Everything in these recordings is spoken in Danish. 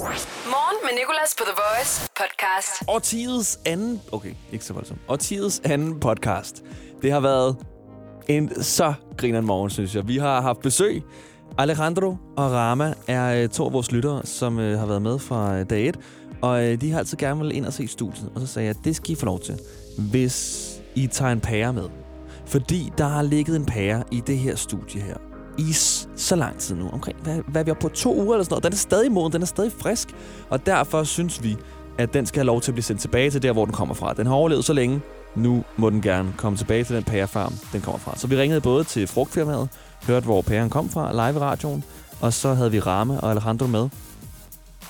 Morgen med Nicolas på The Voice podcast. Årtidets anden... Okay, ikke så voldsomt. Årtidets anden podcast. Det har været en så grineren morgen, synes jeg. Vi har haft besøg. Alejandro og Rama er øh, to af vores lyttere, som øh, har været med fra øh, dag 1. Og de har altid gerne vil ind og se studiet. Og så sagde jeg, at det skal I få lov til, hvis I tager en pære med. Fordi der har ligget en pære i det her studie her i så lang tid nu. Omkring, hvad, hvad er vi oppe på? To uger eller sådan noget. Den er stadig moden, den er stadig frisk. Og derfor synes vi, at den skal have lov til at blive sendt tilbage til der, hvor den kommer fra. Den har overlevet så længe. Nu må den gerne komme tilbage til den pærefarm, den kommer fra. Så vi ringede både til frugtfirmaet, hørte, hvor pæren kom fra, live i radioen, og så havde vi Rame og Alejandro med.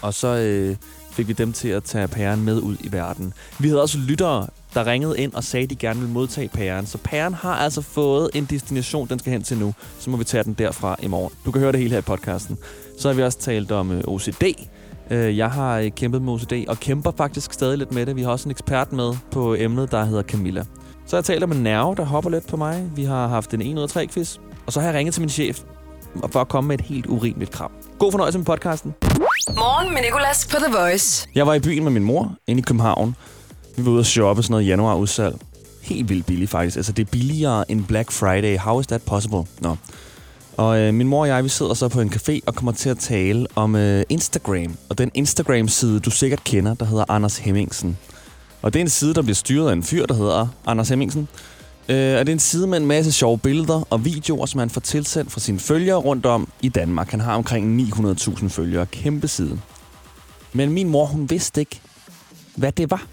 Og så øh, fik vi dem til at tage pæren med ud i verden. Vi havde også lyttere, der ringede ind og sagde, at de gerne ville modtage pæren. Så pæren har altså fået en destination, den skal hen til nu. Så må vi tage den derfra i morgen. Du kan høre det hele her i podcasten. Så har vi også talt om øh, OCD. Øh, jeg har øh, kæmpet med OCD, og kæmper faktisk stadig lidt med det. Vi har også en ekspert med på emnet, der hedder Camilla. Så har jeg talt om en nerve, der hopper lidt på mig. Vi har haft en 1 ud af 3 quiz. Og så har jeg ringet til min chef for at komme med et helt urimeligt krav. God fornøjelse med podcasten. Morgen med Nicolas på The Voice. Jeg var i byen med min mor inde i København. Vi var ude at shoppe sådan noget januarudsalg. Helt vildt billigt faktisk. Altså det er billigere end Black Friday. How is that possible? Nå. Og øh, min mor og jeg, vi sidder så på en café og kommer til at tale om øh, Instagram. Og den Instagram-side, du sikkert kender, der hedder Anders Hemmingsen. Og det er en side, der bliver styret af en fyr, der hedder Anders Hemmingsen. Øh, og det er en side med en masse sjove billeder og videoer, som han får tilsendt fra sine følgere rundt om i Danmark. Han har omkring 900.000 følgere. Kæmpe side. Men min mor, hun vidste ikke, hvad det var.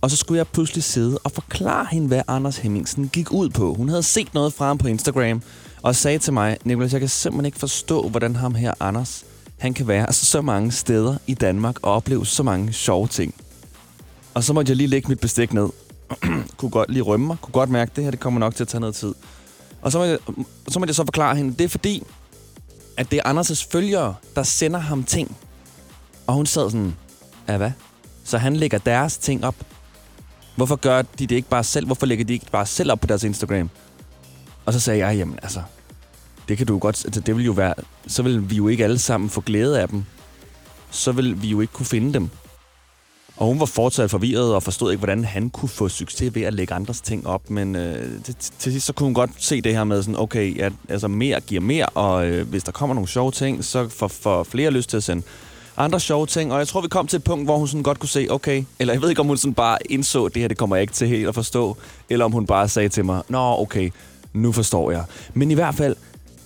Og så skulle jeg pludselig sidde og forklare hende, hvad Anders Hemmingsen gik ud på. Hun havde set noget fra ham på Instagram, og sagde til mig, Nicolas, jeg kan simpelthen ikke forstå, hvordan ham her, Anders, han kan være altså, så mange steder i Danmark og opleve så mange sjove ting. Og så måtte jeg lige lægge mit bestik ned. kunne godt lige rømme mig. Kunne godt mærke, at det her det kommer nok til at tage noget tid. Og så måtte, jeg, så måtte jeg så forklare hende, det er fordi, at det er Anders' følgere, der sender ham ting. Og hun sad sådan, ja hvad? Så han lægger deres ting op. Hvorfor gør de det ikke bare selv? Hvorfor lægger de ikke bare selv op på deres Instagram? Og så sagde jeg, jamen altså, det kan du godt, altså, det vil jo være, så vil vi jo ikke alle sammen få glæde af dem. Så vil vi jo ikke kunne finde dem. Og hun var fortsat forvirret og forstod ikke, hvordan han kunne få succes ved at lægge andres ting op. Men øh, til, til sidst så kunne hun godt se det her med sådan, okay, ja, altså mere giver mere, og øh, hvis der kommer nogle sjove ting, så får, får flere lyst til at sende andre sjove ting. Og jeg tror, vi kom til et punkt, hvor hun sådan godt kunne se, okay, eller jeg ved ikke, om hun sådan bare indså, det her det kommer jeg ikke til helt at forstå, eller om hun bare sagde til mig, nå okay, nu forstår jeg. Men i hvert fald,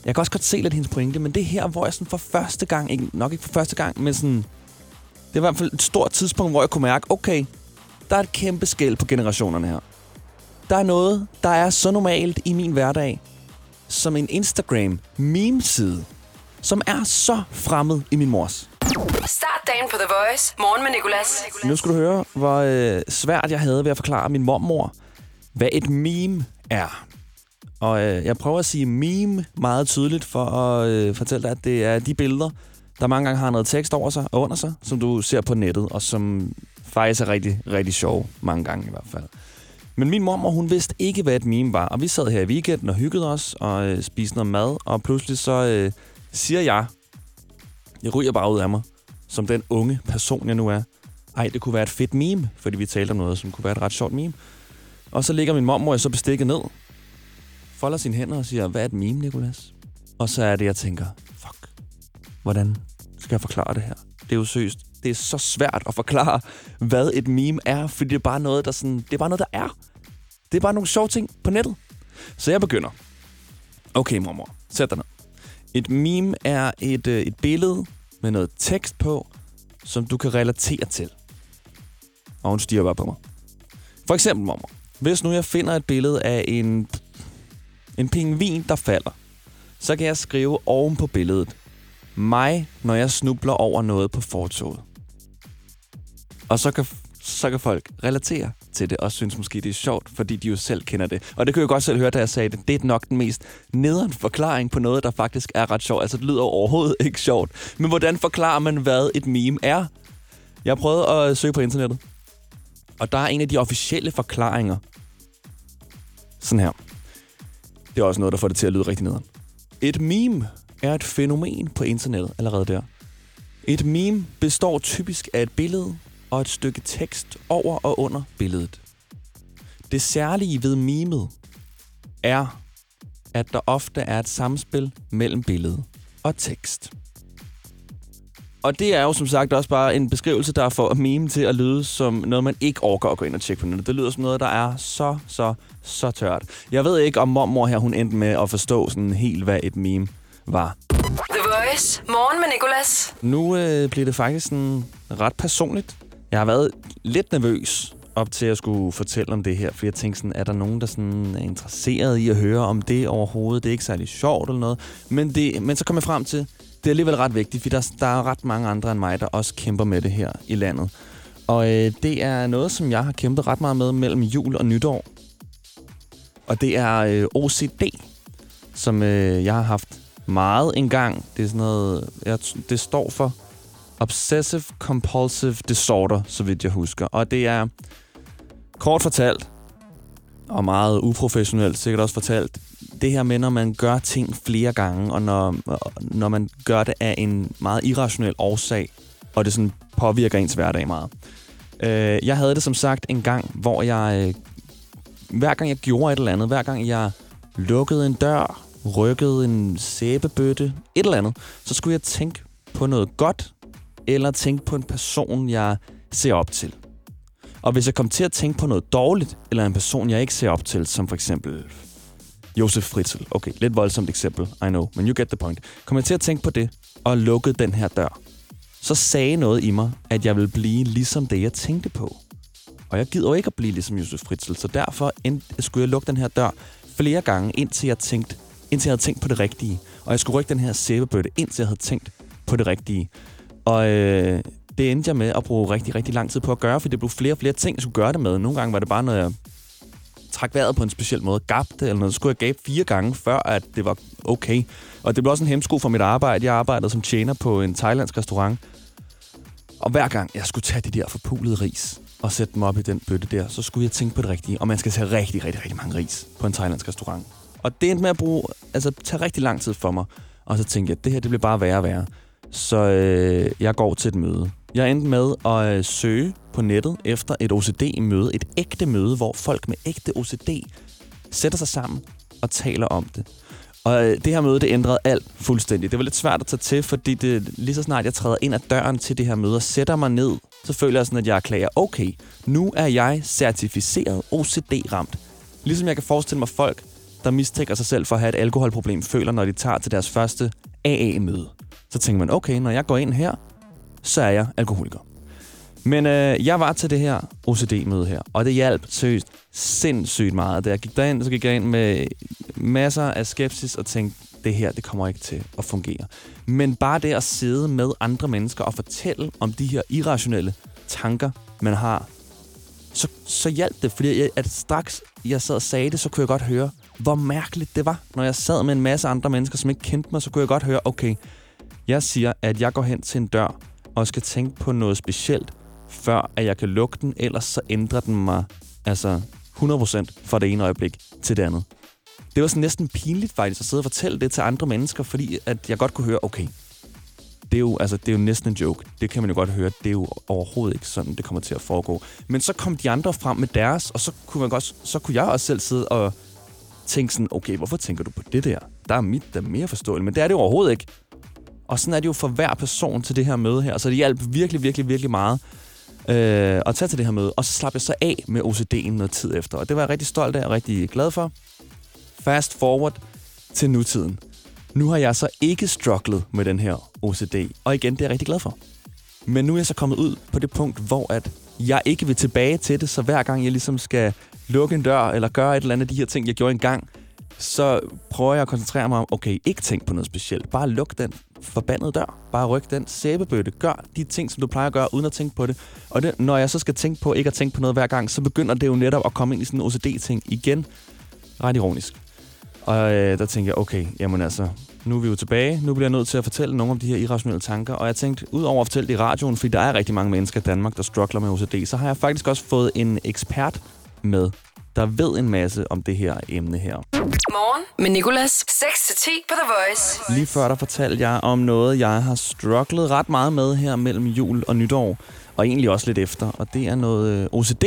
jeg kan også godt se lidt hendes pointe, men det her, hvor jeg sådan for første gang, ikke, nok ikke for første gang, men sådan, det var i hvert fald et stort tidspunkt, hvor jeg kunne mærke, okay, der er et kæmpe skæld på generationerne her. Der er noget, der er så normalt i min hverdag, som en Instagram-meme-side, som er så fremmed i min mors. Start dagen på The Voice. Morgen med Nicolas. Nu skal du høre, hvor øh, svært jeg havde ved at forklare min mormor, hvad et meme er. Og øh, jeg prøver at sige meme meget tydeligt for at øh, fortælle dig, at det er de billeder, der mange gange har noget tekst over sig og under sig, som du ser på nettet, og som faktisk er rigtig, rigtig sjov. Mange gange i hvert fald. Men min mormor, hun vidste ikke, hvad et meme var. Og vi sad her i weekenden og hyggede os og øh, spiste noget mad. Og pludselig så øh, siger jeg, jeg ryger bare ud af mig, som den unge person, jeg nu er. Ej, det kunne være et fedt meme, fordi vi talte om noget, som kunne være et ret sjovt meme. Og så ligger min mormor så bestikket ned, folder sine hænder og siger, hvad er et meme, Nikolas? Og så er det, jeg tænker, fuck, hvordan skal jeg forklare det her? Det er jo seriøst. Det er så svært at forklare, hvad et meme er, fordi det er bare noget, der, sådan, det er bare noget, der er. Det er bare nogle sjove ting på nettet. Så jeg begynder. Okay, mormor, sæt dig ned. Et meme er et, øh, et billede med noget tekst på, som du kan relatere til. Og hun stiger bare på mig. For eksempel, mormor. Hvis nu jeg finder et billede af en, en pingvin, der falder, så kan jeg skrive oven på billedet. Mig, når jeg snubler over noget på fortoget. Og så kan, så kan folk relatere til det, og synes måske, det er sjovt, fordi de jo selv kender det. Og det kunne jeg godt selv høre, da jeg sagde det. Det er nok den mest nederen forklaring på noget, der faktisk er ret sjovt. Altså, det lyder overhovedet ikke sjovt. Men hvordan forklarer man, hvad et meme er? Jeg prøvede at søge på internettet. Og der er en af de officielle forklaringer. Sådan her. Det er også noget, der får det til at lyde rigtig nederen. Et meme er et fænomen på internettet allerede der. Et meme består typisk af et billede og et stykke tekst over og under billedet. Det særlige ved memet er, at der ofte er et samspil mellem billede og tekst. Og det er jo som sagt også bare en beskrivelse, der får meme til at lyde som noget, man ikke overgår at gå ind og tjekke på nettet. Det lyder som noget, der er så, så, så tørt. Jeg ved ikke, om mormor her, hun endte med at forstå sådan helt, hvad et meme var. The Voice. Morgen med Nicolas. Nu øh, bliver det faktisk sådan ret personligt. Jeg har været lidt nervøs op til at skulle fortælle om det her, for jeg tænkte sådan, er der nogen, der sådan er interesseret i at høre om det overhovedet? Det er ikke særlig sjovt eller noget. Men, det, men så kom jeg frem til, det er alligevel ret vigtigt, for der, der er ret mange andre end mig, der også kæmper med det her i landet. Og øh, det er noget, som jeg har kæmpet ret meget med mellem jul og nytår. Og det er øh, OCD, som øh, jeg har haft meget engang. Det er sådan noget, jeg, det står for Obsessive Compulsive Disorder, så vidt jeg husker. Og det er kort fortalt, og meget uprofessionelt sikkert også fortalt, det her med, når man gør ting flere gange, og når, når man gør det af en meget irrationel årsag, og det sådan påvirker ens hverdag meget. Øh, jeg havde det som sagt en gang, hvor jeg, øh, hver gang jeg gjorde et eller andet, hver gang jeg lukkede en dør, rykkede en sæbebøtte, et eller andet, så skulle jeg tænke på noget godt, eller tænke på en person, jeg ser op til. Og hvis jeg kom til at tænke på noget dårligt, eller en person, jeg ikke ser op til, som for eksempel Josef Fritzl. Okay, lidt voldsomt eksempel, I know, men you get the point. Kom jeg til at tænke på det, og lukkede den her dør. Så sagde noget i mig, at jeg ville blive ligesom det, jeg tænkte på. Og jeg gider jo ikke at blive ligesom Josef Fritzl, så derfor skulle jeg lukke den her dør flere gange, indtil jeg, tænkte, indtil jeg havde tænkt på det rigtige. Og jeg skulle rykke den her sæbebøtte, indtil jeg havde tænkt på det rigtige. Og øh, det endte jeg med at bruge rigtig, rigtig lang tid på at gøre, for det blev flere og flere ting, jeg skulle gøre det med. Nogle gange var det bare, når jeg trak vejret på en speciel måde, gabte eller noget, så skulle jeg gabe fire gange, før at det var okay. Og det blev også en hemsko for mit arbejde. Jeg arbejdede som tjener på en thailandsk restaurant. Og hver gang jeg skulle tage de der forpulede ris og sætte dem op i den bøtte der, så skulle jeg tænke på det rigtige. Og man skal tage rigtig, rigtig, rigtig mange ris på en thailandsk restaurant. Og det endte med at bruge, altså tage rigtig lang tid for mig. Og så tænkte jeg, at det her det bliver bare værre og værre. Så øh, jeg går til et møde. Jeg endte med at øh, søge på nettet efter et OCD-møde, et ægte møde, hvor folk med ægte OCD sætter sig sammen og taler om det. Og øh, det her møde, det ændrede alt fuldstændig. Det var lidt svært at tage til, fordi det, lige så snart jeg træder ind ad døren til det her møde og sætter mig ned, så føler jeg sådan, at jeg erklærer, okay, nu er jeg certificeret OCD-ramt. Ligesom jeg kan forestille mig folk, der mistænker sig selv for at have et alkoholproblem, føler, når de tager til deres første AA-møde. Så tænker man, okay, når jeg går ind her, så er jeg alkoholiker. Men øh, jeg var til det her OCD-møde her, og det hjalp seriøst sindssygt meget. Da jeg gik derind, så gik jeg ind med masser af skepsis og tænkte, det her, det kommer ikke til at fungere. Men bare det at sidde med andre mennesker og fortælle om de her irrationelle tanker, man har, så, så hjalp det, fordi jeg, at straks jeg sad og sagde det, så kunne jeg godt høre, hvor mærkeligt det var. Når jeg sad med en masse andre mennesker, som ikke kendte mig, så kunne jeg godt høre, okay, jeg siger, at jeg går hen til en dør og skal tænke på noget specielt, før at jeg kan lukke den, ellers så ændrer den mig altså 100% fra det ene øjeblik til det andet. Det var sådan næsten pinligt faktisk at sidde og fortælle det til andre mennesker, fordi at jeg godt kunne høre, okay, det er, jo, altså, det er jo næsten en joke. Det kan man jo godt høre. Det er jo overhovedet ikke sådan, det kommer til at foregå. Men så kom de andre frem med deres, og så kunne, man godt, så kunne jeg også selv sidde og tænke sådan, okay, hvorfor tænker du på det der? Der er mit, der er mere forståeligt. Men det er det jo overhovedet ikke. Og sådan er det jo for hver person til det her møde her. Så det hjalp virkelig, virkelig, virkelig meget øh, at tage til det her møde. Og så slap jeg så af med OCD'en noget tid efter. Og det var jeg rigtig stolt af og rigtig glad for. Fast forward til nutiden. Nu har jeg så ikke strugglet med den her OCD. Og igen, det er jeg rigtig glad for. Men nu er jeg så kommet ud på det punkt, hvor at jeg ikke vil tilbage til det, så hver gang jeg ligesom skal lukke en dør, eller gøre et eller andet af de her ting, jeg gjorde engang, så prøver jeg at koncentrere mig om, okay, ikke tænk på noget specielt. Bare luk den forbandede dør. Bare ryk den sæbebøtte. Gør de ting, som du plejer at gøre, uden at tænke på det. Og det, når jeg så skal tænke på ikke at tænke på noget hver gang, så begynder det jo netop at komme ind i sådan en OCD-ting igen. Ret ironisk. Og øh, der tænker jeg, okay, jamen altså, nu er vi jo tilbage. Nu bliver jeg nødt til at fortælle nogle om de her irrationelle tanker. Og jeg tænkte, udover at fortælle det i radioen, fordi der er rigtig mange mennesker i Danmark, der struggler med OCD, så har jeg faktisk også fået en ekspert med der ved en masse om det her emne her. Morgen med Nicolas. 6-10 på The Voice. Lige før der fortalte jeg om noget, jeg har strugglet ret meget med her mellem jul og nytår, og egentlig også lidt efter, og det er noget øh, OCD.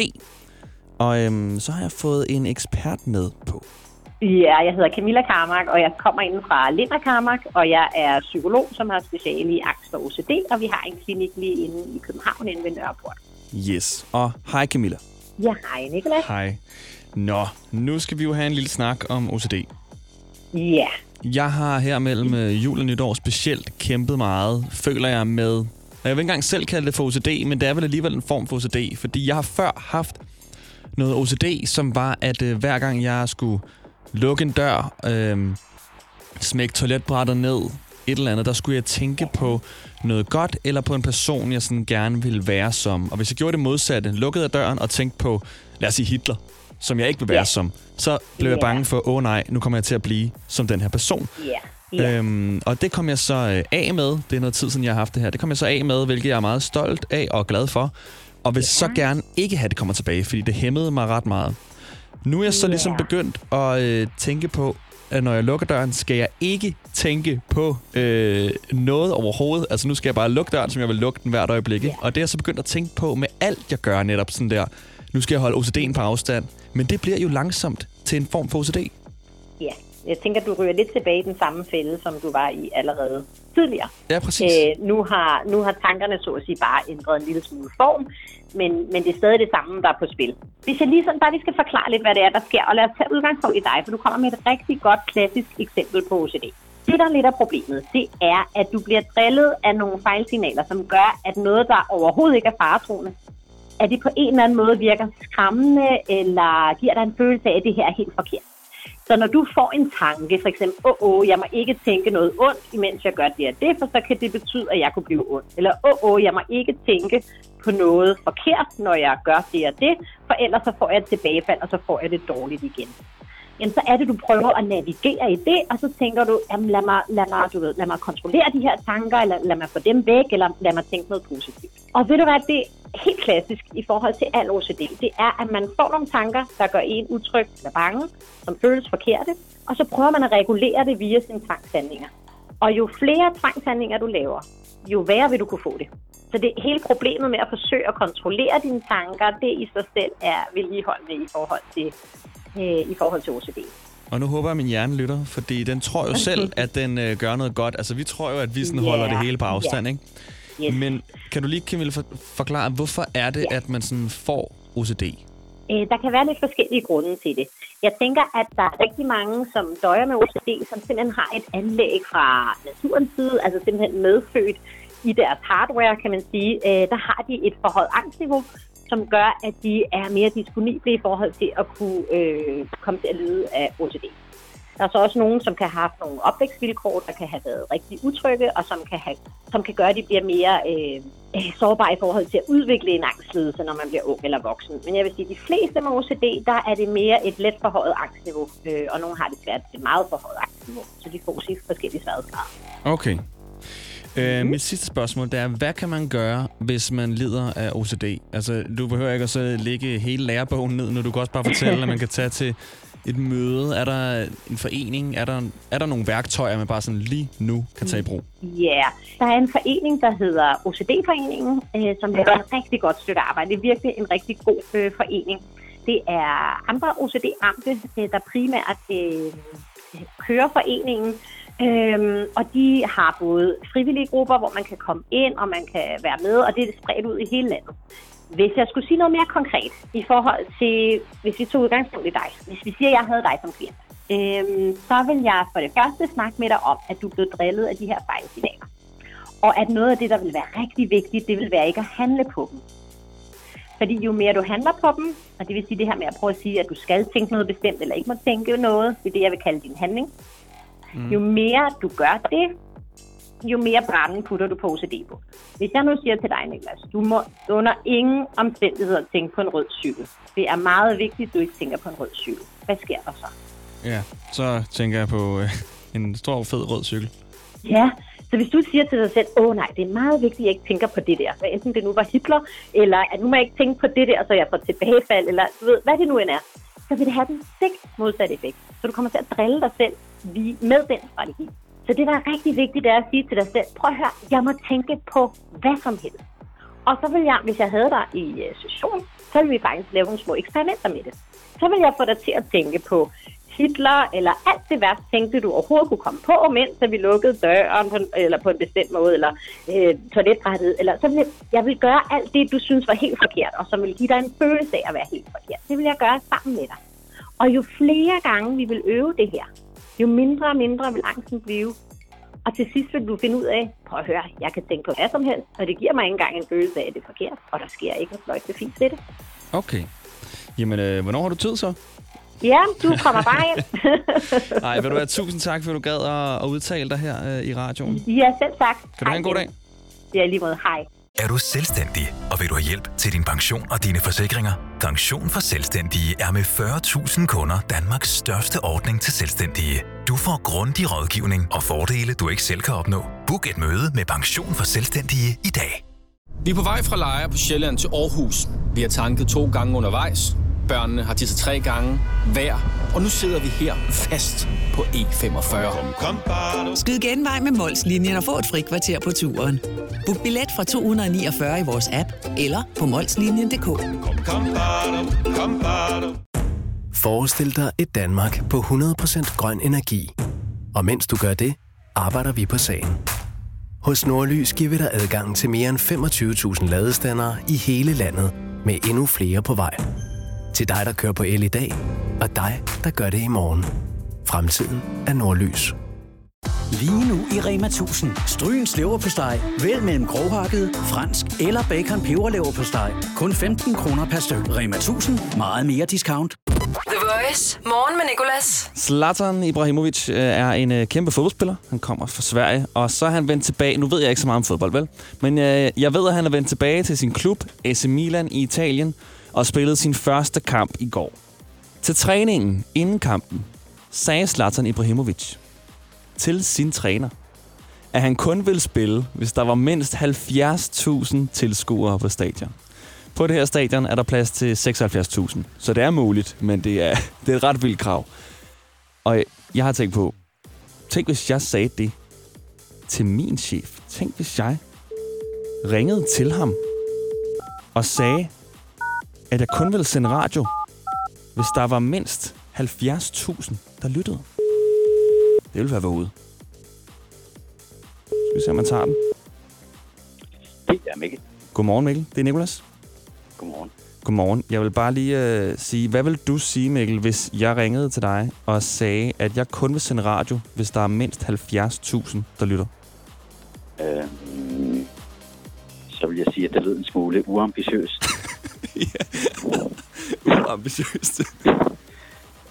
Og øhm, så har jeg fået en ekspert med på. Ja, jeg hedder Camilla Karmark, og jeg kommer ind fra Linder Karmark, og jeg er psykolog, som har speciale i angst og OCD, og vi har en klinik lige inde i København, inde ved Nørreport. Yes. Og hej Camilla. Ja, hej Nicolas. Hej. Nå, nu skal vi jo have en lille snak om OCD. Ja, Jeg har her mellem øh, jul og nytår specielt kæmpet meget, føler jeg med... Jeg vil ikke engang selv kalde det for OCD, men det er vel alligevel en form for OCD, fordi jeg har før haft noget OCD, som var, at øh, hver gang jeg skulle lukke en dør, øh, smække toiletbrættet ned, et eller andet, der skulle jeg tænke på noget godt, eller på en person, jeg sådan gerne ville være som. Og hvis jeg gjorde det modsatte, lukkede jeg døren og tænkte på, lad os sige Hitler, som jeg ikke vil være Ja. som, så blev jeg Ja. bange for, åh oh, nej, nu kommer jeg til at blive som den her person. ja, ja. Øhm, og det kom jeg så øh, af med. Det er noget tid siden, jeg har haft det her. Det kom jeg så af med, hvilket jeg er meget stolt af og glad for. Og vil ja. så gerne ikke have, det kommer tilbage, fordi det hæmmede mig ret meget. Nu er jeg så Ja. ligesom begyndt at øh, tænke på, at når jeg lukker døren, skal jeg ikke tænke på øh, noget overhovedet. Altså nu skal jeg bare lukke døren, som jeg vil lukke den hvert øjeblik. Ja. Og det er jeg så begyndt at tænke på med alt, jeg gør netop sådan der. Nu skal jeg holde OCD'en på afstand. Men det bliver jo langsomt til en form for OCD. ja. Jeg tænker, du ryger lidt tilbage i den samme fælde, som du var i allerede tidligere. Ja, præcis. Øh, nu, har, nu har tankerne så at sige bare ændret en lille smule form, men, men det er stadig det samme, der er på spil. Hvis jeg lige sådan bare lige skal forklare lidt, hvad det er, der sker, og lad os tage udgangspunkt i dig, for du kommer med et rigtig godt klassisk eksempel på OCD. Det, der er lidt af problemet, det er, at du bliver drillet af nogle fejlsignaler, som gør, at noget, der overhovedet ikke er faretroende, at det på en eller anden måde virker skræmmende, eller giver dig en følelse af, at det her er helt forkert. Så når du får en tanke, for eksempel, åh, oh, oh, jeg må ikke tænke noget ondt, imens jeg gør det og det, for så kan det betyde, at jeg kunne blive ond. Eller, åh, oh, oh, jeg må ikke tænke på noget forkert, når jeg gør det og det, for ellers så får jeg et tilbagefald, og så får jeg det dårligt igen. Jamen, så er det, du prøver at navigere i det, og så tænker du, jamen, lad mig, lad mig, du ved, lad mig kontrollere de her tanker, eller lad mig få dem væk, eller lad mig tænke noget positivt. Og ved du hvad, det helt klassisk i forhold til al OCD, det er, at man får nogle tanker, der gør en utryg eller bange, som føles forkerte, og så prøver man at regulere det via sine tvangshandlinger. Og jo flere tvangshandlinger du laver, jo værre vil du kunne få det. Så det hele problemet med at forsøge at kontrollere dine tanker, det i sig selv er vedligeholdende i forhold til, øh, i forhold til OCD. Og nu håber jeg, at min hjerne lytter, fordi den tror jo selv, at den øh, gør noget godt. Altså, vi tror jo, at vi sådan holder det hele på afstand, ja. ikke? Yes. Men kan du lige, Camille, for, forklare, hvorfor er det, Ja. at man sådan får OCD? Øh, der kan være lidt forskellige grunde til det. Jeg tænker, at der er rigtig mange, som døjer med OCD, som simpelthen har et anlæg fra naturens side, altså simpelthen medfødt i deres hardware, kan man sige. Øh, der har de et forhøjet angstniveau, som gør, at de er mere disponible i forhold til at kunne øh, komme til at lide af OCD. Der er så også nogen, som kan have haft nogle opvækstvilkår, der kan have været rigtig utrygge, og som kan, have, som kan gøre, at de bliver mere øh, øh sårbare i forhold til at udvikle en angstlidelse, når man bliver ung eller voksen. Men jeg vil sige, at de fleste med OCD, der er det mere et let forhøjet angstniveau, øh, og nogle har det svært et meget forhøjet angstniveau, så de får sig forskellige sværhedsgrader. Okay. Øh, mit sidste spørgsmål, det er, hvad kan man gøre, hvis man lider af OCD? Altså, du behøver ikke at så lægge hele lærebogen ned, når du kan også bare fortælle, at man kan tage til et møde. Er der en forening? Er der, er der nogle værktøjer, man bare sådan lige nu kan tage i brug? Ja, yeah. der er en forening, der hedder OCD-foreningen, øh, som laver et rigtig godt stykke arbejde. Det er virkelig en rigtig god øh, forening. Det er andre OCD-ramte, øh, der primært øh, kører foreningen, Øhm, og de har både frivillige grupper, hvor man kan komme ind, og man kan være med, og det er spredt ud i hele landet. Hvis jeg skulle sige noget mere konkret i forhold til, hvis vi tog udgangspunkt i dig, hvis vi siger, at jeg havde dig som klient, øhm, så vil jeg for det første snakke med dig om, at du blev drillet af de her fejlsignaler. Og at noget af det, der vil være rigtig vigtigt, det vil være ikke at handle på dem. Fordi jo mere du handler på dem, og det vil sige det her med at prøve at sige, at du skal tænke noget bestemt, eller ikke må tænke noget, det er det, jeg vil kalde din handling. Mm. Jo mere du gør det, jo mere branden putter du på OCD på. Hvis jeg nu siger til dig, Niklas, du må under ingen omstændigheder tænke på en rød cykel. Det er meget vigtigt, at du ikke tænker på en rød cykel. Hvad sker der så? Ja, så tænker jeg på øh, en stor, fed rød cykel. Ja, så hvis du siger til dig selv, åh nej, det er meget vigtigt, at jeg ikke tænker på det der, hvad enten det nu var Hitler, eller at nu må jeg ikke tænke på det der, så jeg får tilbagefald, eller du ved, hvad det nu end er, så vil det have den stik modsatte effekt. Så du kommer til at drille dig selv med den strategi. Så det, der er rigtig vigtigt, det er at sige til dig selv, prøv at høre, jeg må tænke på hvad som helst. Og så vil jeg, hvis jeg havde dig i øh, session, så ville vi faktisk lave nogle små eksperimenter med det. Så vil jeg få dig til at tænke på Hitler, eller alt det værste tænkte, du overhovedet kunne komme på, mens vi lukkede døren på, eller på en bestemt måde, eller øh, toiletbrættet, eller så vil jeg, jeg vil gøre alt det, du synes var helt forkert, og som vil give dig en følelse af at være helt forkert. Det vil jeg gøre sammen med dig. Og jo flere gange vi vil øve det her, jo mindre og mindre vil angsten blive. Og til sidst vil du finde ud af, prøv at høre, jeg kan tænke på hvad som helst, og det giver mig ikke engang en følelse af, at det er forkert, og der sker ikke noget fløjt fint ved det. Okay. Jamen, øh, hvornår har du tid så? Ja, du kommer bare ind. Nej, vil du have tusind tak, for at du gad at, at udtale dig her øh, i radioen. Ja, selv tak. Kan du have en god dag? Ja, lige måde. Hej. Er du selvstændig, og vil du have hjælp til din pension og dine forsikringer? Pension for Selvstændige er med 40.000 kunder Danmarks største ordning til selvstændige. Du får grundig rådgivning og fordele, du ikke selv kan opnå. Book et møde med Pension for Selvstændige i dag. Vi er på vej fra Lejre på Sjælland til Aarhus. Vi har tanket to gange undervejs. Børnene har tisset tre gange hver. Og nu sidder vi her fast på E45. Skyd genvej med Molslinjen og få et fri kvarter på turen. Book billet fra 249 i vores app eller på molslinjen.dk. Forestil dig et Danmark på 100% grøn energi. Og mens du gør det, arbejder vi på sagen. Hos Nordlys giver vi dig adgang til mere end 25.000 ladestandere i hele landet, med endnu flere på vej. Til dig, der kører på el i dag, og dig, der gør det i morgen. Fremtiden er Nordlys. Lige nu i Rema 1000. Stryens leverpostej. Vælg mellem grovhakket, fransk eller bacon peberlever på steg. Kun 15 kroner per styk. Rema 1000. Meget mere discount. The Voice. Morgen med Nicolas. Zlatan Ibrahimovic øh, er en øh, kæmpe fodboldspiller. Han kommer fra Sverige, og så er han vendt tilbage. Nu ved jeg ikke så meget om fodbold, vel? Men øh, jeg ved, at han er vendt tilbage til sin klub, AC Milan i Italien, og spillede sin første kamp i går. Til træningen inden kampen sagde Zlatan Ibrahimovic til sin træner, at han kun ville spille, hvis der var mindst 70.000 tilskuere på stadion. På det her stadion er der plads til 76.000, så det er muligt, men det er, det er et ret vildt krav. Og jeg har tænkt på, tænk hvis jeg sagde det til min chef. Tænk hvis jeg ringede til ham og sagde, at jeg kun ville sende radio, hvis der var mindst 70.000, der lyttede. Det ville være ude. Skal vi se, om man tager den. Det er Mikkel. Godmorgen, Mikkel. Det er Nikolas. Godmorgen. Godmorgen. Jeg vil bare lige øh, sige, hvad vil du sige, Mikkel, hvis jeg ringede til dig og sagde, at jeg kun vil sende radio, hvis der er mindst 70.000, der lytter? Øhm, så vil jeg sige, at det lød en smule uambitiøst. Uambitiøst.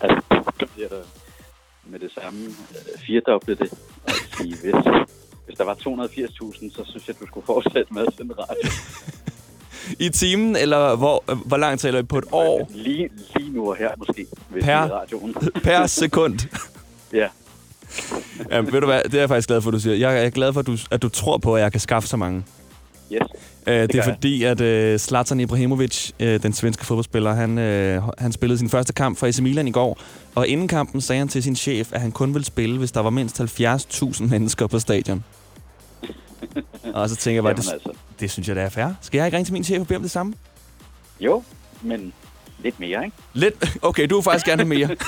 altså, så bliver der med det samme øh, firedoble det. Og sige, hvis, hvis der var 280.000, så synes jeg, du skulle fortsætte med at sende radio. I timen, eller hvor, hvor langt taler vi på et år? Lige, lige nu og her måske, hvis Per- radioen. Per sekund. ja. Jamen, ved du hvad, det er jeg faktisk glad for, at du siger. Jeg er glad for, at du, at du tror på, at jeg kan skaffe så mange. Øh, det, det er fordi, at øh, Zlatan Ibrahimovic, øh, den svenske fodboldspiller, han, øh, han spillede sin første kamp for AC Milan i går. Og inden kampen sagde han til sin chef, at han kun ville spille, hvis der var mindst 70.000 mennesker på stadion. og så tænker jeg bare, Jamen det, altså. det synes jeg, det er fair. Skal jeg ikke ringe til min chef og bede om det samme? Jo, men lidt mere, ikke? Lidt? Okay, du vil faktisk gerne mere.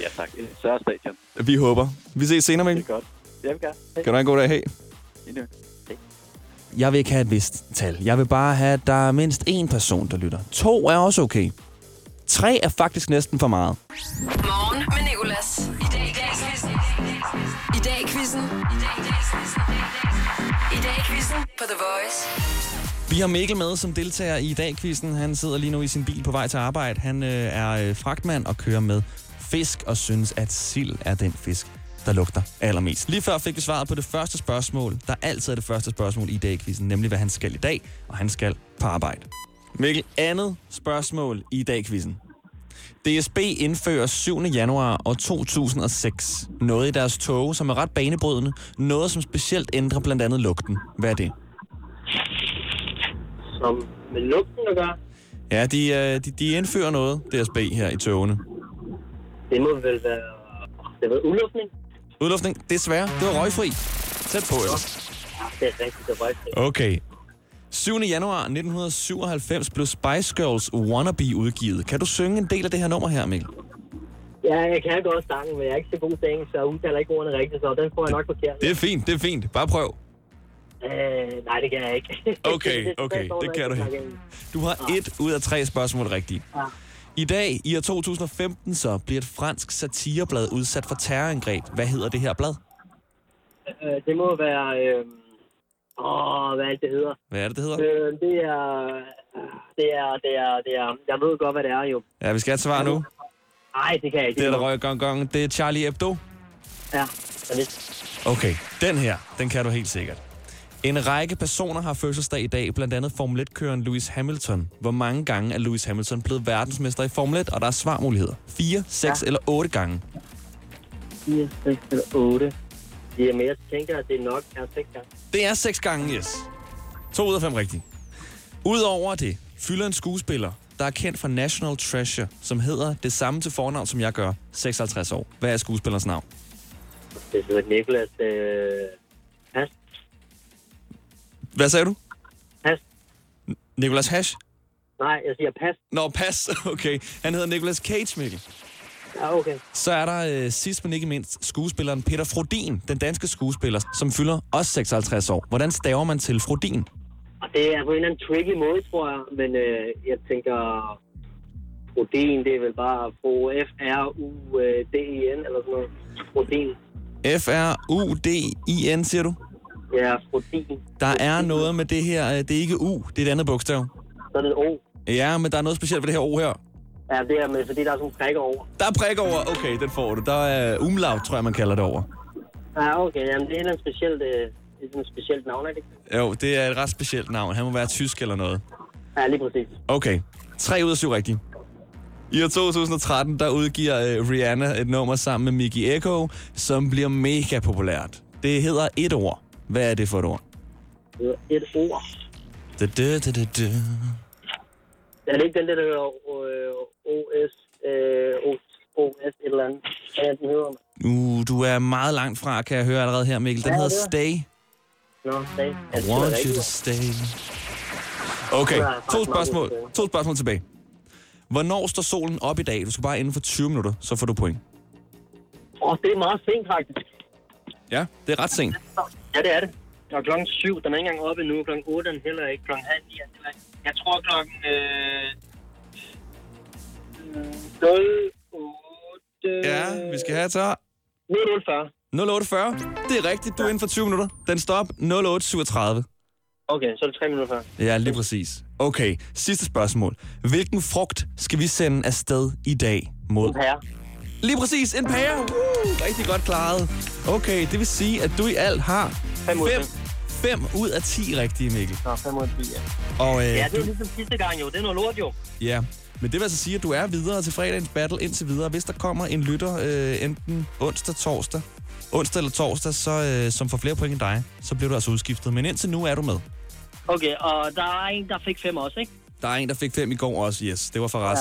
Ja tak. Et større stadion. Vi håber. Vi ses senere, Det Mikkel. er godt. Jeg vil gerne. Hej. Kan du have en god dag? Hej. Hej. Jeg vil ikke have et vist tal. Jeg vil bare have, at der er mindst én person, der lytter. To er også okay. Tre er faktisk næsten for meget. Morgen med Nicolas. I dag i dag i quizzen. I dag quizzen. I dag i dag quizzen. Dag quizzen på The Voice. Vi har Mikkel med som deltager i dag-quizzen. Han sidder lige nu i sin bil på vej til arbejde. Han øh, er øh, fragtmand og kører med fisk og synes, at sild er den fisk, der lugter allermest. Lige før fik vi svaret på det første spørgsmål, der altid er det første spørgsmål i dag-quizzen, nemlig hvad han skal i dag, og han skal på arbejde. Mikkel, andet spørgsmål i dag-quizzen. DSB indfører 7. januar år 2006 noget i deres tog, som er ret banebrydende. Noget, som specielt ændrer blandt andet lugten. Hvad er det? Som med lugten at gøre. Ja, de, øh, de, de indfører noget, DSB, her i togene. Det må vel være... Det var udluftning. Udluftning, desværre, det var røgfri. Tæt på, ellers. Det er rigtigt, det var rigtigt. Okay. 7. januar 1997 blev Spice Girls Wannabe udgivet. Kan du synge en del af det her nummer her, Mikkel? Ja, jeg kan godt sangen, men jeg er ikke så god til engelsk, så jeg udtaler ikke ordene rigtigt, så den får jeg nok forkert. Det er fint, det er fint. Bare prøv. Øh, nej, det kan jeg ikke. Okay, okay, det kan du ikke. Du har et ud af tre spørgsmål rigtige. Ja. I dag, i år 2015, så bliver et fransk satireblad udsat for terrorangreb. Hvad hedder det her blad? Øh, det må være... Øh... Åh, hvad er det, det hedder? Hvad er det, det hedder? Øh, det er... Det er, det er, det er... Jeg ved godt, hvad det er, jo. Ja, vi skal have et svar nu. Nej, det kan jeg ikke. Det er der røg gong gong. Det er Charlie Hebdo. Ja, jeg vidste. Okay, den her, den kan du helt sikkert. En række personer har fødselsdag i dag, blandt andet Formel 1-køren Lewis Hamilton. Hvor mange gange er Lewis Hamilton blevet verdensmester i Formel 1? Og der er svarmuligheder. 4, 6 ja. eller 8 gange. 4, 6 eller 8. Ja, men jeg tænker, at det er nok er 6 gange. Det er 6 gange, yes. 2 ud af 5 rigtigt. Udover det, fylder en skuespiller, der er kendt for National Treasure, som hedder det samme til fornavn, som jeg gør, 56 år. Hvad er skuespillerens navn? Det hedder Nicolas... Øh... Hvad sagde du? Pas. Nicolas Hash? Nej, jeg siger pas. Nå, pas. Okay. Han hedder Nicolas Cage, Mikkel. Ja, okay. Så er der øh, sidst men ikke mindst skuespilleren Peter Frodin, den danske skuespiller, som fylder også 56 år. Hvordan staver man til Frodin? Det er på en eller anden tricky måde, tror jeg. Men øh, jeg tænker... Protein, det er vel bare få F-R-U-D-I-N eller sådan noget. Protein. F-R-U-D-I-N, siger du? Ja, protein. Der er noget med det her, øh, det er ikke U, det er et andet bogstav. Så er det et O. Ja, men der er noget specielt ved det her O her. Ja, det er med, fordi der er sådan prikker over. Der er prik over, okay, den får du. Der er umlaut, tror jeg, man kalder det over. Ja, okay. Jamen, det er et specielt, øh, det er et specielt navn, er det ikke? Jo, det er et ret specielt navn. Han må være tysk eller noget. Ja, lige præcis. Okay, 3 ud af 7 rigtige. I år 2013, der udgiver øh, Rihanna et nummer sammen med Mickey Echo, som bliver mega populært. Det hedder et ord. Hvad er det for et ord? Det er et ord. Da, da, da, da, da. Er det ikke den der, der hedder øh, OS, øh, OS, OS et eller andet? Hvad er den hedder? Uh, du er meget langt fra, kan jeg høre allerede her, Mikkel. Den Ja, hedder er. Stay. Nå, sag. I want you to stay. Okay, to spørgsmål, to spørgsmål tilbage. Hvornår står solen op i dag? Du skal bare inden for 20 minutter, så får du point. Åh, oh, det er meget sent, faktisk. Ja, det er ret sent. Ja, det er det. Og klokken 7, den er ikke engang oppe endnu. Klokken 8 er den heller ikke. Klokken halv 9 er den heller ikke. Jeg tror klokken... Øh, 08... Ja, vi skal have svar. 0840. 0840. Det er rigtigt, du er inden for 20 minutter. Den står op 0837. Okay, så er det 3 minutter før. Ja, lige præcis. Okay, sidste spørgsmål. Hvilken frugt skal vi sende afsted i dag mod? Pære. Lige præcis, en pære. Uh, rigtig godt klaret. Okay, det vil sige, at du i alt har 5 ud af 5 ud af 10 rigtige, Mikkel. Nå, 5 ud af 10, ja. Og, øh, Ja, det er du, ligesom sidste gang jo. Det er noget lort jo. ja, men det vil altså sige, at du er videre til fredagens battle indtil videre. Hvis der kommer en lytter øh, enten onsdag, torsdag, onsdag eller torsdag, så, øh, som får flere point end dig, så bliver du altså udskiftet. Men indtil nu er du med. Okay, og der er en, der fik 5 også, ikke? Der er en, der fik 5 i går også, yes. Det var for. Ja.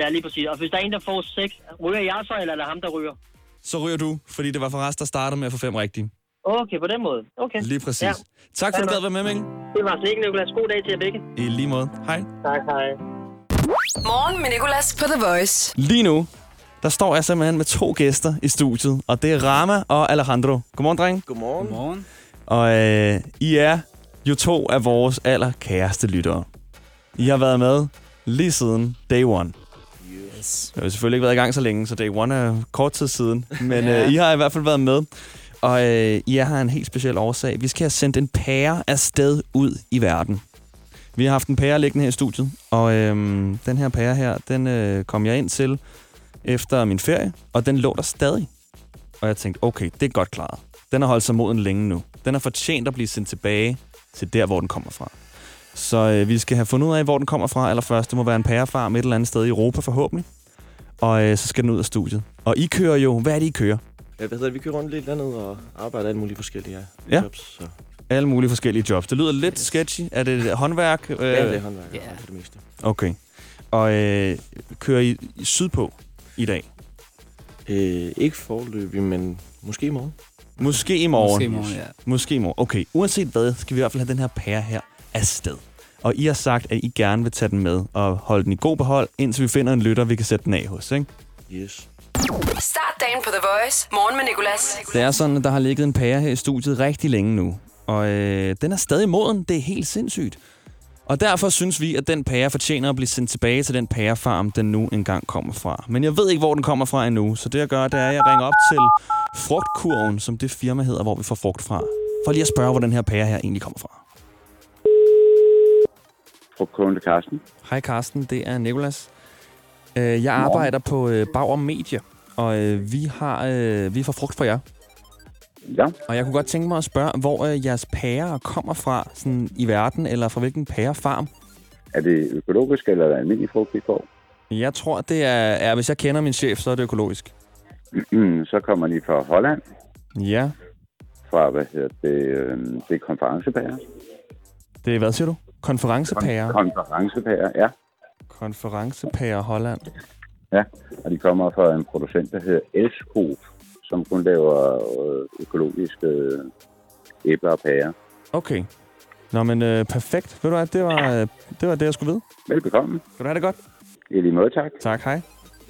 Ja, lige præcis. Og hvis der er en, der får 6, ryger jeg så, eller er det ham, der ryger? Så ryger du, fordi det var for rest, der startede med at få 5 rigtige. Okay, på den måde. Okay. Lige præcis. Ja. Tak for, at du gad være med, Mikkel. Det var så ikke, Nicolas. God dag til jer begge. I lige måde. Hej. Tak, hej. Morgen med Nicolas på The Voice. Lige nu, der står jeg simpelthen med to gæster i studiet, og det er Rama og Alejandro. Godmorgen, dreng. Godmorgen. Godmorgen. Og øh, I er jo to af vores allerkæreste lyttere. I har været med lige siden day one. Yes. Jeg har selvfølgelig ikke været i gang så længe, så day one er kort tid siden. Men øh, I har i hvert fald været med. Og øh, I har en helt speciel årsag. Vi skal have sendt en pære afsted ud i verden. Vi har haft en pære liggende her i studiet, og øh, den her pære her, den øh, kom jeg ind til efter min ferie, og den lå der stadig. Og jeg tænkte, okay, det er godt klaret. Den har holdt sig moden længe nu. Den har fortjent at blive sendt tilbage til der, hvor den kommer fra. Så øh, vi skal have fundet ud af, hvor den kommer fra allerførst. Det må være en pærefarm et eller andet sted i Europa forhåbentlig. Og øh, så skal den ud af studiet. Og I kører jo... Hvad er det, I kører? Ja, hvad hedder det? Vi kører rundt lidt dernede og arbejder alle mulige forskellige ja, jobs. Så. Alle mulige forskellige jobs. Det lyder lidt sketchy. Er det håndværk? Øh, Ja, det er håndværk Ja. for det meste. Okay. Og øh, kører I i sydpå i dag? Øh, ikke forløbig, men måske i morgen. Måske i morgen. Måske i morgen, ja. Måske i morgen. Okay, uanset hvad, skal vi i hvert fald have den her pære her afsted. Og I har sagt, at I gerne vil tage den med og holde den i god behold, indtil vi finder en lytter, vi kan sætte den af hos, ikke? Yes. Start dagen på The Voice. Morgen med Nicolas. Det er sådan, at der har ligget en pære her i studiet rigtig længe nu. Og øh, den er stadig moden. Det er helt sindssygt. Og derfor synes vi, at den pære fortjener at blive sendt tilbage til den pærefarm, den nu engang kommer fra. Men jeg ved ikke, hvor den kommer fra endnu. Så det jeg gør, det er, at jeg ringer op til Frugtkurven, som det firma hedder, hvor vi får frugt fra. For lige at spørge, hvor den her pære her egentlig kommer fra. Frugtkurven til Karsten. Hej Karsten, det er Nikolas. Øh, Jeg arbejder på øh, Bauer Media, og øh, vi har vi får frugt for jer. Ja. Og jeg kunne godt tænke mig at spørge, hvor jeres pærer kommer fra sådan i verden, eller fra hvilken pærefarm? Er det økologisk, eller er det almindelig frugt, vi får? Jeg tror, det er, er, hvis jeg kender min chef, så er det økologisk. så kommer de fra Holland, Ja, fra, hvad hedder det, øh, det er konferencepærer. det er, hvad siger du? Konferencepærer. Konferencepærer, ja. Konferencepærer Holland. Ja, og de kommer fra en producent, der hedder Elskov, som kun laver øh, økologiske øh, æbler og pærer. Okay. Nå, men øh, perfekt. Ved du hvad, det var, øh, det var det, jeg skulle vide. Velbekomme. Kan du have det godt? I lige måde, tak. Tak, hej.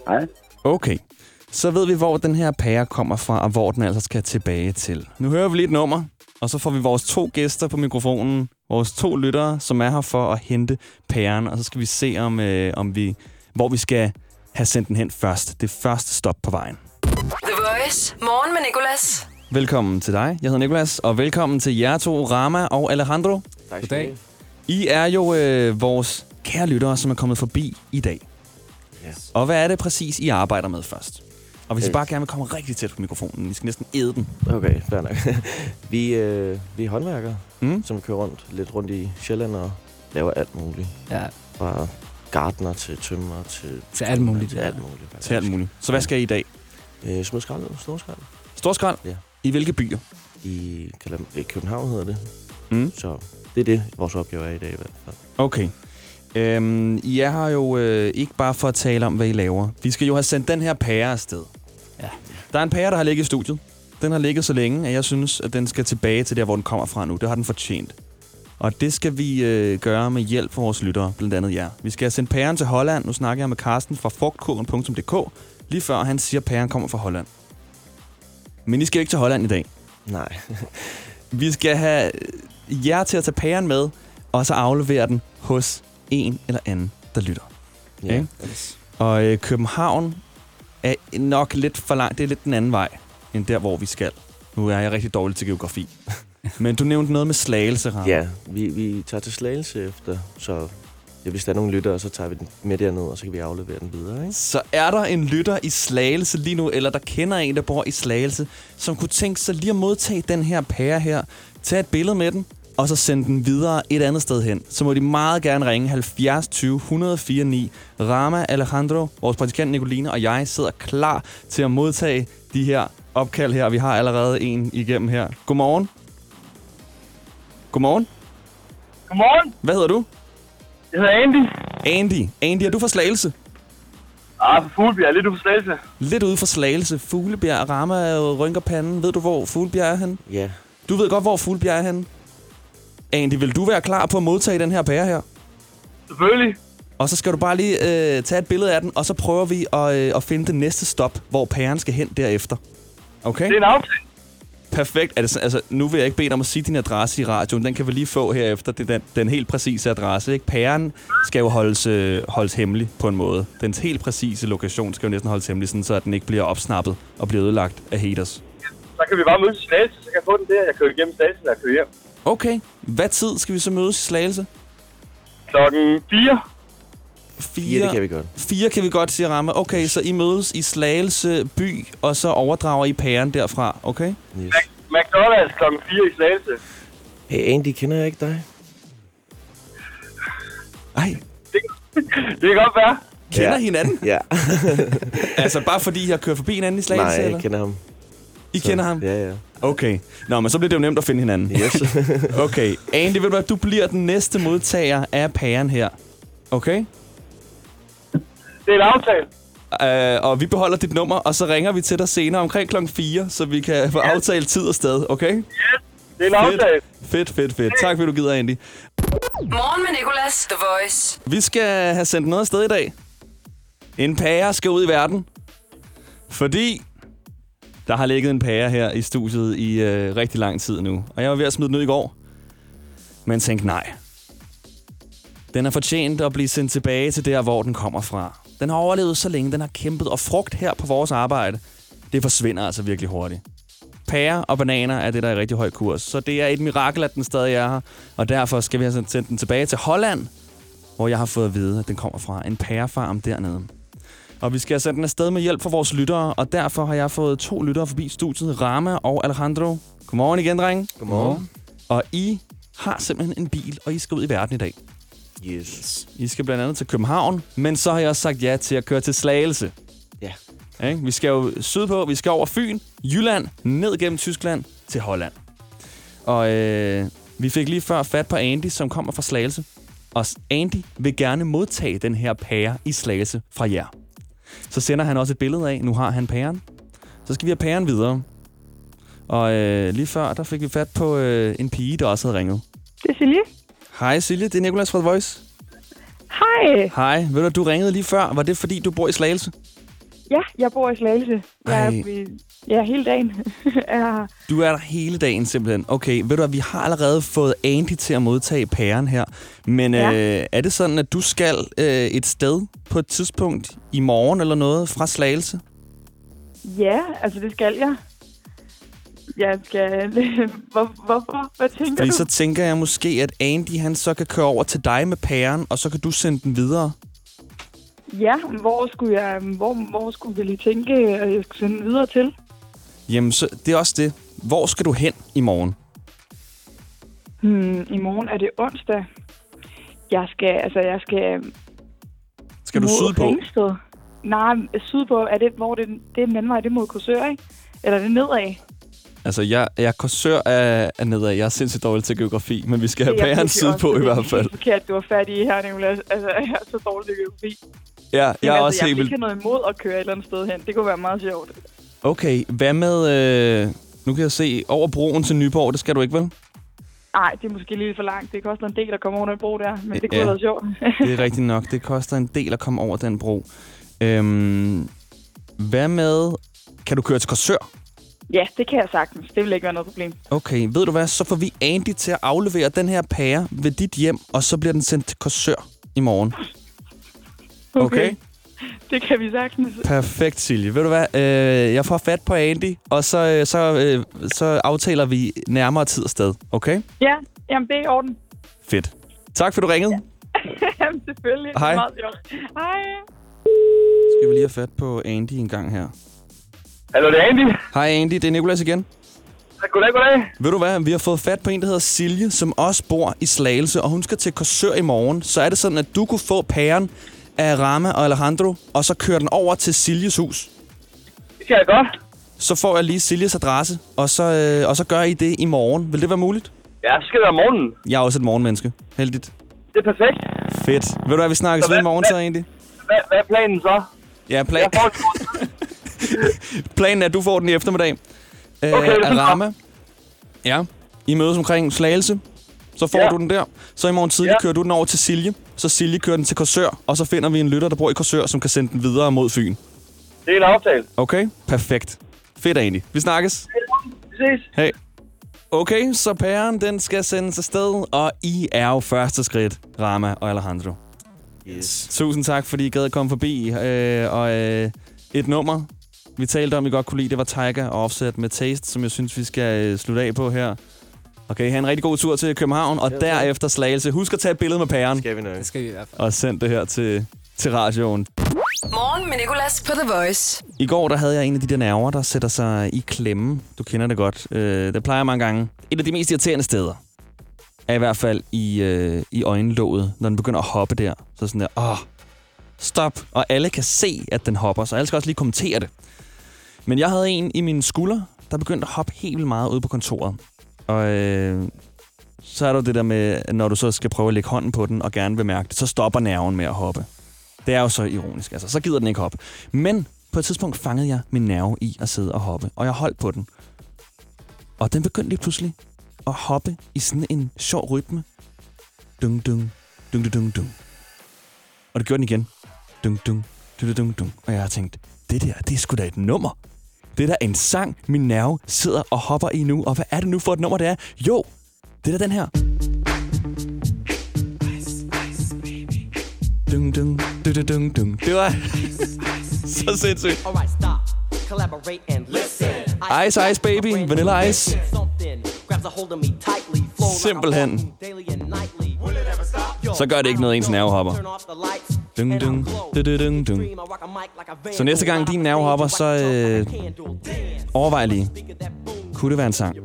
Hej. Okay. Så ved vi, hvor den her pære kommer fra, og hvor den altså skal tilbage til. Nu hører vi lige et nummer, og så får vi vores to gæster på mikrofonen. Vores to lyttere, som er her for at hente pæren, og så skal vi se, om, øh, om vi, hvor vi skal have sendt den hen først. Det første stop på vejen. The Voice. Morgen med Nicolas. Velkommen til dig. Jeg hedder Nikolas, og velkommen til jer to, Rama og Alejandro. Tak Goddag. I er jo øh, vores kære lyttere, som er kommet forbi i dag. Yes. Og hvad er det præcis, I arbejder med først? Og hvis I bare gerne vil komme rigtig tæt på mikrofonen, I skal næsten æde den. Okay, fair nok. vi, øh, vi er håndværkere, Mm. som kører rundt lidt rundt i Sjælland og laver alt muligt. Ja, Fra gartner til tømmer til... til alt muligt. Til alt muligt. faktisk. Til alt muligt. Så hvad skal I i dag? Øh, smid skrald, stor skrald. Storskrald? Ja. I hvilke byer? I København hedder det. Mm. Så det er det, vores opgave er i dag i hvert fald. Okay. Øhm, I er her jo øh, ikke bare for at tale om, hvad I laver. Vi skal jo have sendt den her pære afsted. Ja. Der er en pære, der har ligget i studiet. Den har ligget så længe, at jeg synes, at den skal tilbage til der, hvor den kommer fra nu. Det har den fortjent. Og det skal vi øh, gøre med hjælp fra vores lyttere, blandt andet jer. Vi skal sendt pæren til Holland. Nu snakker jeg med Carsten fra frugtkurven.dk. Lige før han siger, at pæren kommer fra Holland. Men I skal ikke til Holland i dag. Nej. Vi skal have øh, jer til at tage pæren med, og så aflevere den hos en eller anden, der lytter. Ja. Ikke? Og øh, København er nok lidt for langt. Det er lidt den anden vej, end der, hvor vi skal. Nu er jeg rigtig dårlig til geografi. Men du nævnte noget med slagelse, Ram. Ja, vi, vi tager til Slagelse efter, så ja, hvis der er nogle lyttere, så tager vi den med derned, og så kan vi aflevere den videre, ikke? Så er der en lytter i Slagelse lige nu, eller der kender en, der bor i Slagelse, som kunne tænke sig lige at modtage den her pære her, tage et billede med den, og så sende den videre et andet sted hen, så må de meget gerne ringe 70 20 104 9. Rama, Alejandro, vores praktikant Nicoline og jeg sidder klar til at modtage de her opkald her. Vi har allerede en igennem her. Godmorgen. Godmorgen. Godmorgen. Hvad hedder du? Jeg hedder Andy. Andy. Andy, er du fra Slagelse? Ah, for Fuglebjerg, lidt uforståelse. Lidt ude for Slagelse. Fuglebjerg, Rama rynker panden. Ved du, hvor Fuglebjerg er henne? Ja. Du ved godt, hvor Fuglebjerg er henne. Andy, vil du være klar på at modtage den her pære her? Selvfølgelig. Og så skal du bare lige øh, tage et billede af den, og så prøver vi at, øh, at finde det næste stop, hvor pæren skal hen derefter. Okay? Det er en aftale. Perfekt. Er det, så- altså, nu vil jeg ikke bede dig om at sige din adresse i radioen. Den kan vi lige få herefter. Det er den, den helt præcise adresse. Ikke? Pæren skal jo holdes, øh, holdes hemmelig på en måde. Dens helt præcise lokation skal jo næsten holdes hemmelig, sådan, så at den ikke bliver opsnappet og bliver ødelagt af haters. Så kan vi bare mødes i Slagelse, så kan jeg få den der. Jeg kører igennem Slagelse, når jeg kører hjem. Okay. Hvad tid skal vi så mødes i Slagelse? Klokken 4. Fire, det kan vi godt. Fire kan vi godt, siger Ramme. Okay, så I mødes i Slagelse by, og så overdrager I pæren derfra, okay? Yes. McDonald's klokken 4 i Slagelse. Hey, Andy, kender jeg ikke dig? Ej, Det kan godt være. kender Ja. hinanden? Ja. altså bare fordi I har kørt forbi hinanden i Slagelse, Nej, eller? jeg kender ham. I Så- kender ham? Ja, ja. Okay. Nå, men så bliver det jo nemt at finde hinanden. Yes. okay. Andy, ved du hvad, du bliver den næste modtager af pæren her. Okay? Det er en aftale. Uh, og vi beholder dit nummer, og så ringer vi til dig senere omkring klokken 4, så vi kan få aftalt tid og sted, okay? Det er en aftale. Fedt, fedt, fedt. Tak fordi du gider, Andy. Morgen med Nicolas, The Voice. Vi skal have sendt noget afsted i dag. En pære skal ud i verden. Fordi der har ligget en pære her i studiet i øh, rigtig lang tid nu. Og jeg var ved at smide den ud i går. Men tænkte nej. Den er fortjent at blive sendt tilbage til der, hvor den kommer fra. Den har overlevet så længe, den har kæmpet, og frugt her på vores arbejde, det forsvinder altså virkelig hurtigt. Pære og bananer er det, der er i rigtig høj kurs. Så det er et mirakel, at den stadig er her. Og derfor skal vi have sendt den tilbage til Holland, hvor jeg har fået at vide, at den kommer fra en pærefarm dernede. Og vi skal have sendt den afsted med hjælp fra vores lyttere, og derfor har jeg fået to lyttere forbi studiet, Rama og Alejandro. Godmorgen igen, drenge. Godmorgen. Og I har simpelthen en bil, og I skal ud i verden i dag. Yes. I skal blandt andet til København, men så har jeg også sagt ja til at køre til Slagelse. Ja. Ikke? Vi skal jo sydpå, vi skal over Fyn, Jylland, ned gennem Tyskland til Holland. Og øh, vi fik lige før fat på Andy, som kommer fra Slagelse. Og Andy vil gerne modtage den her pære i Slagelse fra jer. Så sender han også et billede af, nu har han pæren. Så skal vi have pæren videre. Og øh, lige før, der fik vi fat på øh, en pige, der også havde ringet. Det er Silje. Hej Silje, det er Nicolas fra The Voice. Hej. Hej, ved du, du ringede lige før. Var det fordi, du bor i Slagelse? Ja, jeg bor i Slagelse. Jeg er, ved- ja, hele dagen. er, Du er der hele dagen simpelthen. Okay, ved du at vi har allerede fået Andy til at modtage pæren her. Men Ja. øh, er det sådan, at du skal øh, et sted på et tidspunkt i morgen eller noget fra Slagelse? ja, altså det skal jeg. Jeg skal... Hvor, hvorfor? Hvad tænker Fordi du? så tænker jeg måske, at Andy han så kan køre over til dig med pæren, og så kan du sende den videre. Ja, hvor skulle jeg... Hvor, hvor skulle vi lige tænke, at jeg skal sende videre til? Jamen, så, det er også det. Hvor skal du hen i morgen? Hmm, I morgen er det onsdag. Jeg skal... Altså, jeg skal... Skal du sydpå? Ringsted. Nej, sydpå er det, hvor det, det er den anden vej, det er mod Korsør, ikke? Eller er det nedad? Altså, jeg, jeg er kursør af, af nedad. Jeg er sindssygt dårlig til geografi, men vi skal have Det er jeg virkelig også, sydpå i hvert Det fald. er helt forkert, du var færdig her, Nicolas. Altså, jeg er så dårlig til geografi. Ja, Men jeg er altså, også jeg helt vil vildt ikke have noget imod at køre et eller andet sted hen. Det kunne være meget sjovt. Okay, hvad med... Øh, nu kan jeg se, over broen til Nyborg, det skal du ikke, vel? Nej, det er måske lidt for langt. Det koster en del at komme under en bro der, men det kunne Ja. været sjovt. Det er rigtigt nok. Det koster en del at komme over den bro. Øhm, hvad med... Kan du køre til Korsør? Ja, det kan jeg sagtens. Det vil ikke være noget problem. Okay, ved du hvad? Så får vi Andy til at aflevere den her pære ved dit hjem, og så bliver den sendt til Korsør i morgen. Okay? Det kan vi sagtens. Perfekt, Silje. Ved du hvad? Øh, jeg får fat på Andy, og så, øh, så, øh, så aftaler vi nærmere tid og sted. Okay? Ja, jamen det er i orden. Fedt. Tak for, du ringede. jamen selvfølgelig. Det er Hej. meget. Hej. Skal vi lige have fat på Andy en gang her. Hallo, det er Andy. Hej Andy, det er Nikolas igen. Goddag, goddag. Ved du hvad, vi har fået fat på en, der hedder Silje, som også bor i Slagelse, og hun skal til Korsør i morgen. Så er det sådan, at du kunne få pæren af Rama og Alejandro, og så køre den over til Siljes hus. Det kan jeg godt. Så får jeg lige Siljes adresse, og så, øh, og så gør I det i morgen. Vil det være muligt? Ja, så skal det være morgenen. Jeg er også et morgenmenneske. Heldigt. Det er perfekt. Fedt. Ved du hvad, vi snakkes Så ved i morgen hvad- så egentlig? Hvad, hvad er planen så? Ja, plan... Jeg får planen er, at du får den i eftermiddag. Øh, Okay, af. Rama. Ja. I mødes omkring Slagelse. Så får Ja. du den der. Så i morgen tidlig Ja. kører du den over til Silje. Så Silje kører den til Korsør. Og så finder vi en lytter, der bor i Korsør, som kan sende den videre mod Fyn. Det er en aftale. Okay? Perfekt. Fedt egentlig. Vi snakkes. Vi ses. Hej. Okay, så pæren, den skal sendes afsted, og I er jo første skridt, Rama og Alejandro. Yes. Tusind tak, fordi I gad at komme forbi. Øh, og øh, et nummer, vi talte om, I godt kunne lide, det var Tiger og Offset med Taste, som jeg synes, vi skal øh, slutte af på her. Okay, have en rigtig god tur til København, og derefter Slagelse. Husk at tage et billede med pæren. Skal vi nok. Det skal vi i hvert fald. Og send det her til, til radioen. Morgen med Nicolas på The Voice. I går der havde jeg en af de der nerver, der sætter sig i klemme. Du kender det godt. Øh, det plejer mange gange. Et af de mest irriterende steder er i hvert fald i, øh, i øjenlåget, når den begynder at hoppe der. Så sådan der, åh, stop. Og alle kan se, at den hopper, så alle skal også lige kommentere det. Men jeg havde en i min skulder, der begyndte at hoppe helt vildt meget ude på kontoret. Og øh, så er der det der med, når du så skal prøve at lægge hånden på den og gerne vil mærke det, så stopper nerven med at hoppe. Det er jo så ironisk, altså. Så gider den ikke hoppe. Men på et tidspunkt fangede jeg min nerve i at sidde og hoppe, og jeg holdt på den. Og den begyndte lige pludselig at hoppe i sådan en sjov rytme. Dung, dung, dung, dung, dung, dung. Og det gjorde den igen. Dung, dung, dung, dung, dung. Og jeg har tænkt, det der, det er sgu da et nummer. Det er da en sang, min nerve sidder og hopper i nu. Og hvad er det nu for et nummer, det er? Jo, det er da den her. Dung, dung, dung, dung, dung, dung. Det var så sindssygt. Alright, stop. Collaborate and listen. Ice Ice Baby, Vanilla Ice. Simpelthen. Så gør det ikke noget, ens nerve hopper. Dung, dung, dung, dung, dung. Så næste gang din nerve hopper, så øh, overvej lige. Kunne det være en sang?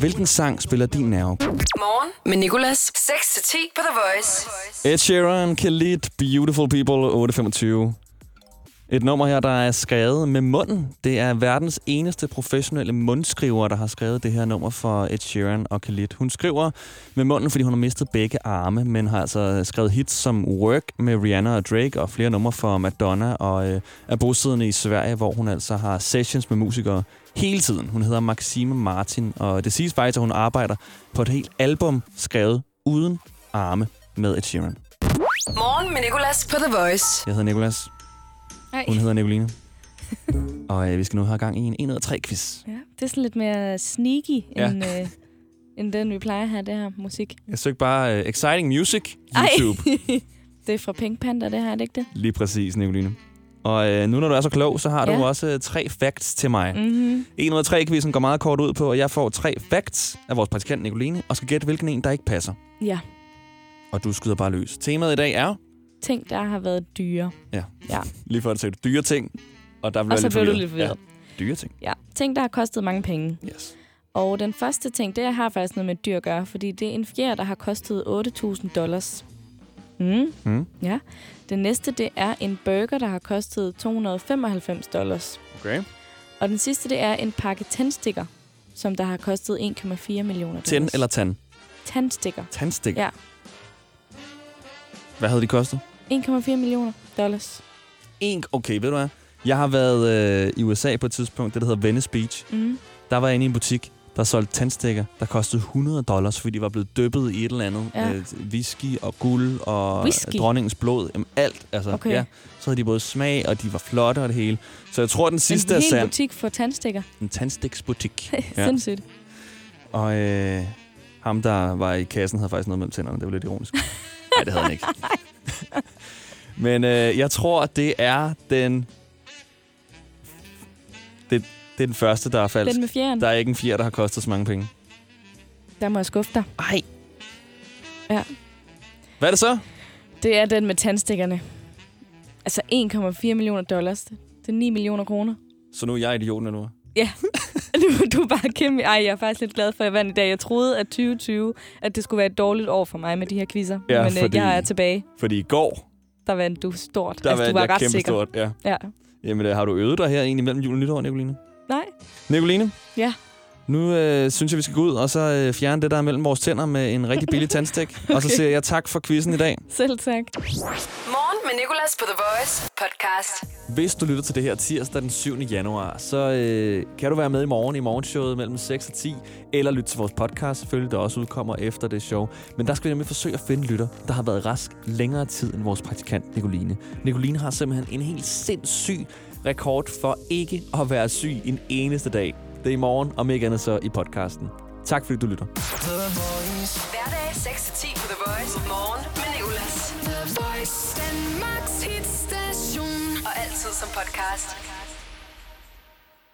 Hvilken sang spiller din nerve? Morgen med Nicolas. 6-10 på The Voice. Ed Sheeran, Khalid, Beautiful People, 825. Et nummer her, der er skrevet med munden. Det er verdens eneste professionelle mundskriver, der har skrevet det her nummer for Ed Sheeran og Khalid. Hun skriver med munden, fordi hun har mistet begge arme, men har altså skrevet hits som Work med Rihanna og Drake og flere numre for Madonna og øh, er bosiddende i Sverige, hvor hun altså har sessions med musikere hele tiden. Hun hedder Maxime Martin, og det siges faktisk, at hun arbejder på et helt album skrevet uden arme med Ed Sheeran. Morgen med Nicolas på The Voice. Jeg hedder Nikolas. Hej. Hun hedder Nicoline. og øh, vi skal nu have gang i en 1 ud af 3 quiz. Ja, det er sådan lidt mere sneaky, Ja. end, øh, end den, vi plejer at have, det her musik. Jeg søgte bare uh, Exciting Music Ej. YouTube. det er fra Pink Panther, det her, er det ikke det? Lige præcis, Nicoline. Og øh, nu når du er så klog, så har Ja. du også øh, tre facts til mig. Mhm. En ud af tre quizzen går meget kort ud på, at jeg får tre facts af vores praktikant Nicoline, og skal gætte, hvilken en, der ikke passer. Ja, Og du skyder bare løs. Temaet i dag er... ting, der har været dyre. Ja, Ja, lige før du sagde dyre ting, og der blev og så lidt blev du lidt forvirret. Ja, dyre ting. Ja, ting, der har kostet mange penge. Yes. Og den første ting, det har faktisk noget med dyr at gøre, fordi det er en fjer, der har kostet 8.000 dollars. Mm. Mm. Ja. Det næste, det er en burger, der har kostet 295 dollars. Okay. Og den sidste, det er en pakke tændstikker, som der har kostet 1,4 millioner dollars. Tænd eller tand? Tandstikker. Tandstik. Ja, Hvad havde de kostet? 1,4 millioner dollars. En, okay, ved du hvad? Jeg har været øh, i USA på et tidspunkt, det der hedder Venice Beach. Mm. Der var jeg inde i en butik, der solgte tandstikker, der kostede 100 dollars, fordi de var blevet dyppet i et eller andet. Ja. Øh, whisky og guld og Whisky? dronningens blod. Jamen, alt. Altså, Okay. ja. Så havde de både smag, og de var flotte og det hele. Så jeg tror, den sidste en er hel sand. butik for tandstikker. En tandstiksbutik. Ja. Sindssygt. Og øh, ham, der var i kassen, havde faktisk noget mellem tænderne. Det var lidt ironisk. Nej, det havde han ikke. Men øh, jeg tror, det er den... Det, det er den første, der er falsk. Den med fjeren. Der er ikke en fjer, der har kostet så mange penge. Der må jeg skuffe dig. Ej. Ja. Hvad er det så? Det er den med tandstikkerne. Altså 1,4 millioner dollars. Det er 9 millioner kroner. Så nu er jeg idioten nu. Ja. Du, du er bare kæmpe... Ej, jeg er faktisk lidt glad for, at jeg vandt i dag. Jeg troede, at 2020, at det skulle være et dårligt år for mig med de her quizzer. Ja, Men fordi- øh, jeg er tilbage. Fordi i går, Der vandt du stort. der altså, var du var jeg ret kæmpe sikker. stort. Ja. Ja. Jamen, øh, har du øvet dig her egentlig mellem jul og nytår, Nicoline? Nej. Nicoline, Ja. nu øh, synes jeg, vi skal gå ud og så øh, fjerne det, der er mellem vores tænder med en rigtig billig tandstik. Og så Okay. siger jeg tak for quizzen i dag. Selv tak. Morgen med Nicolas på The Voice podcast. Hvis du lytter til det her tirsdag den 7. januar, så øh, kan du være med i morgen i morgenshowet mellem 6 og 10, eller lytte til vores podcast, selvfølgelig, der også udkommer efter det show. Men der skal vi nemlig forsøge at finde lytter, der har været rask længere tid end vores praktikant Nicoline. Nicoline har simpelthen en helt sindssyg rekord for ikke at være syg en eneste dag. Det er i morgen, om ikke andet så i podcasten. Tak fordi du lytter. Hverdag 6-10 på The Voice. Morgen med. The Voice. Danmarks hitstation. Og altid som podcast.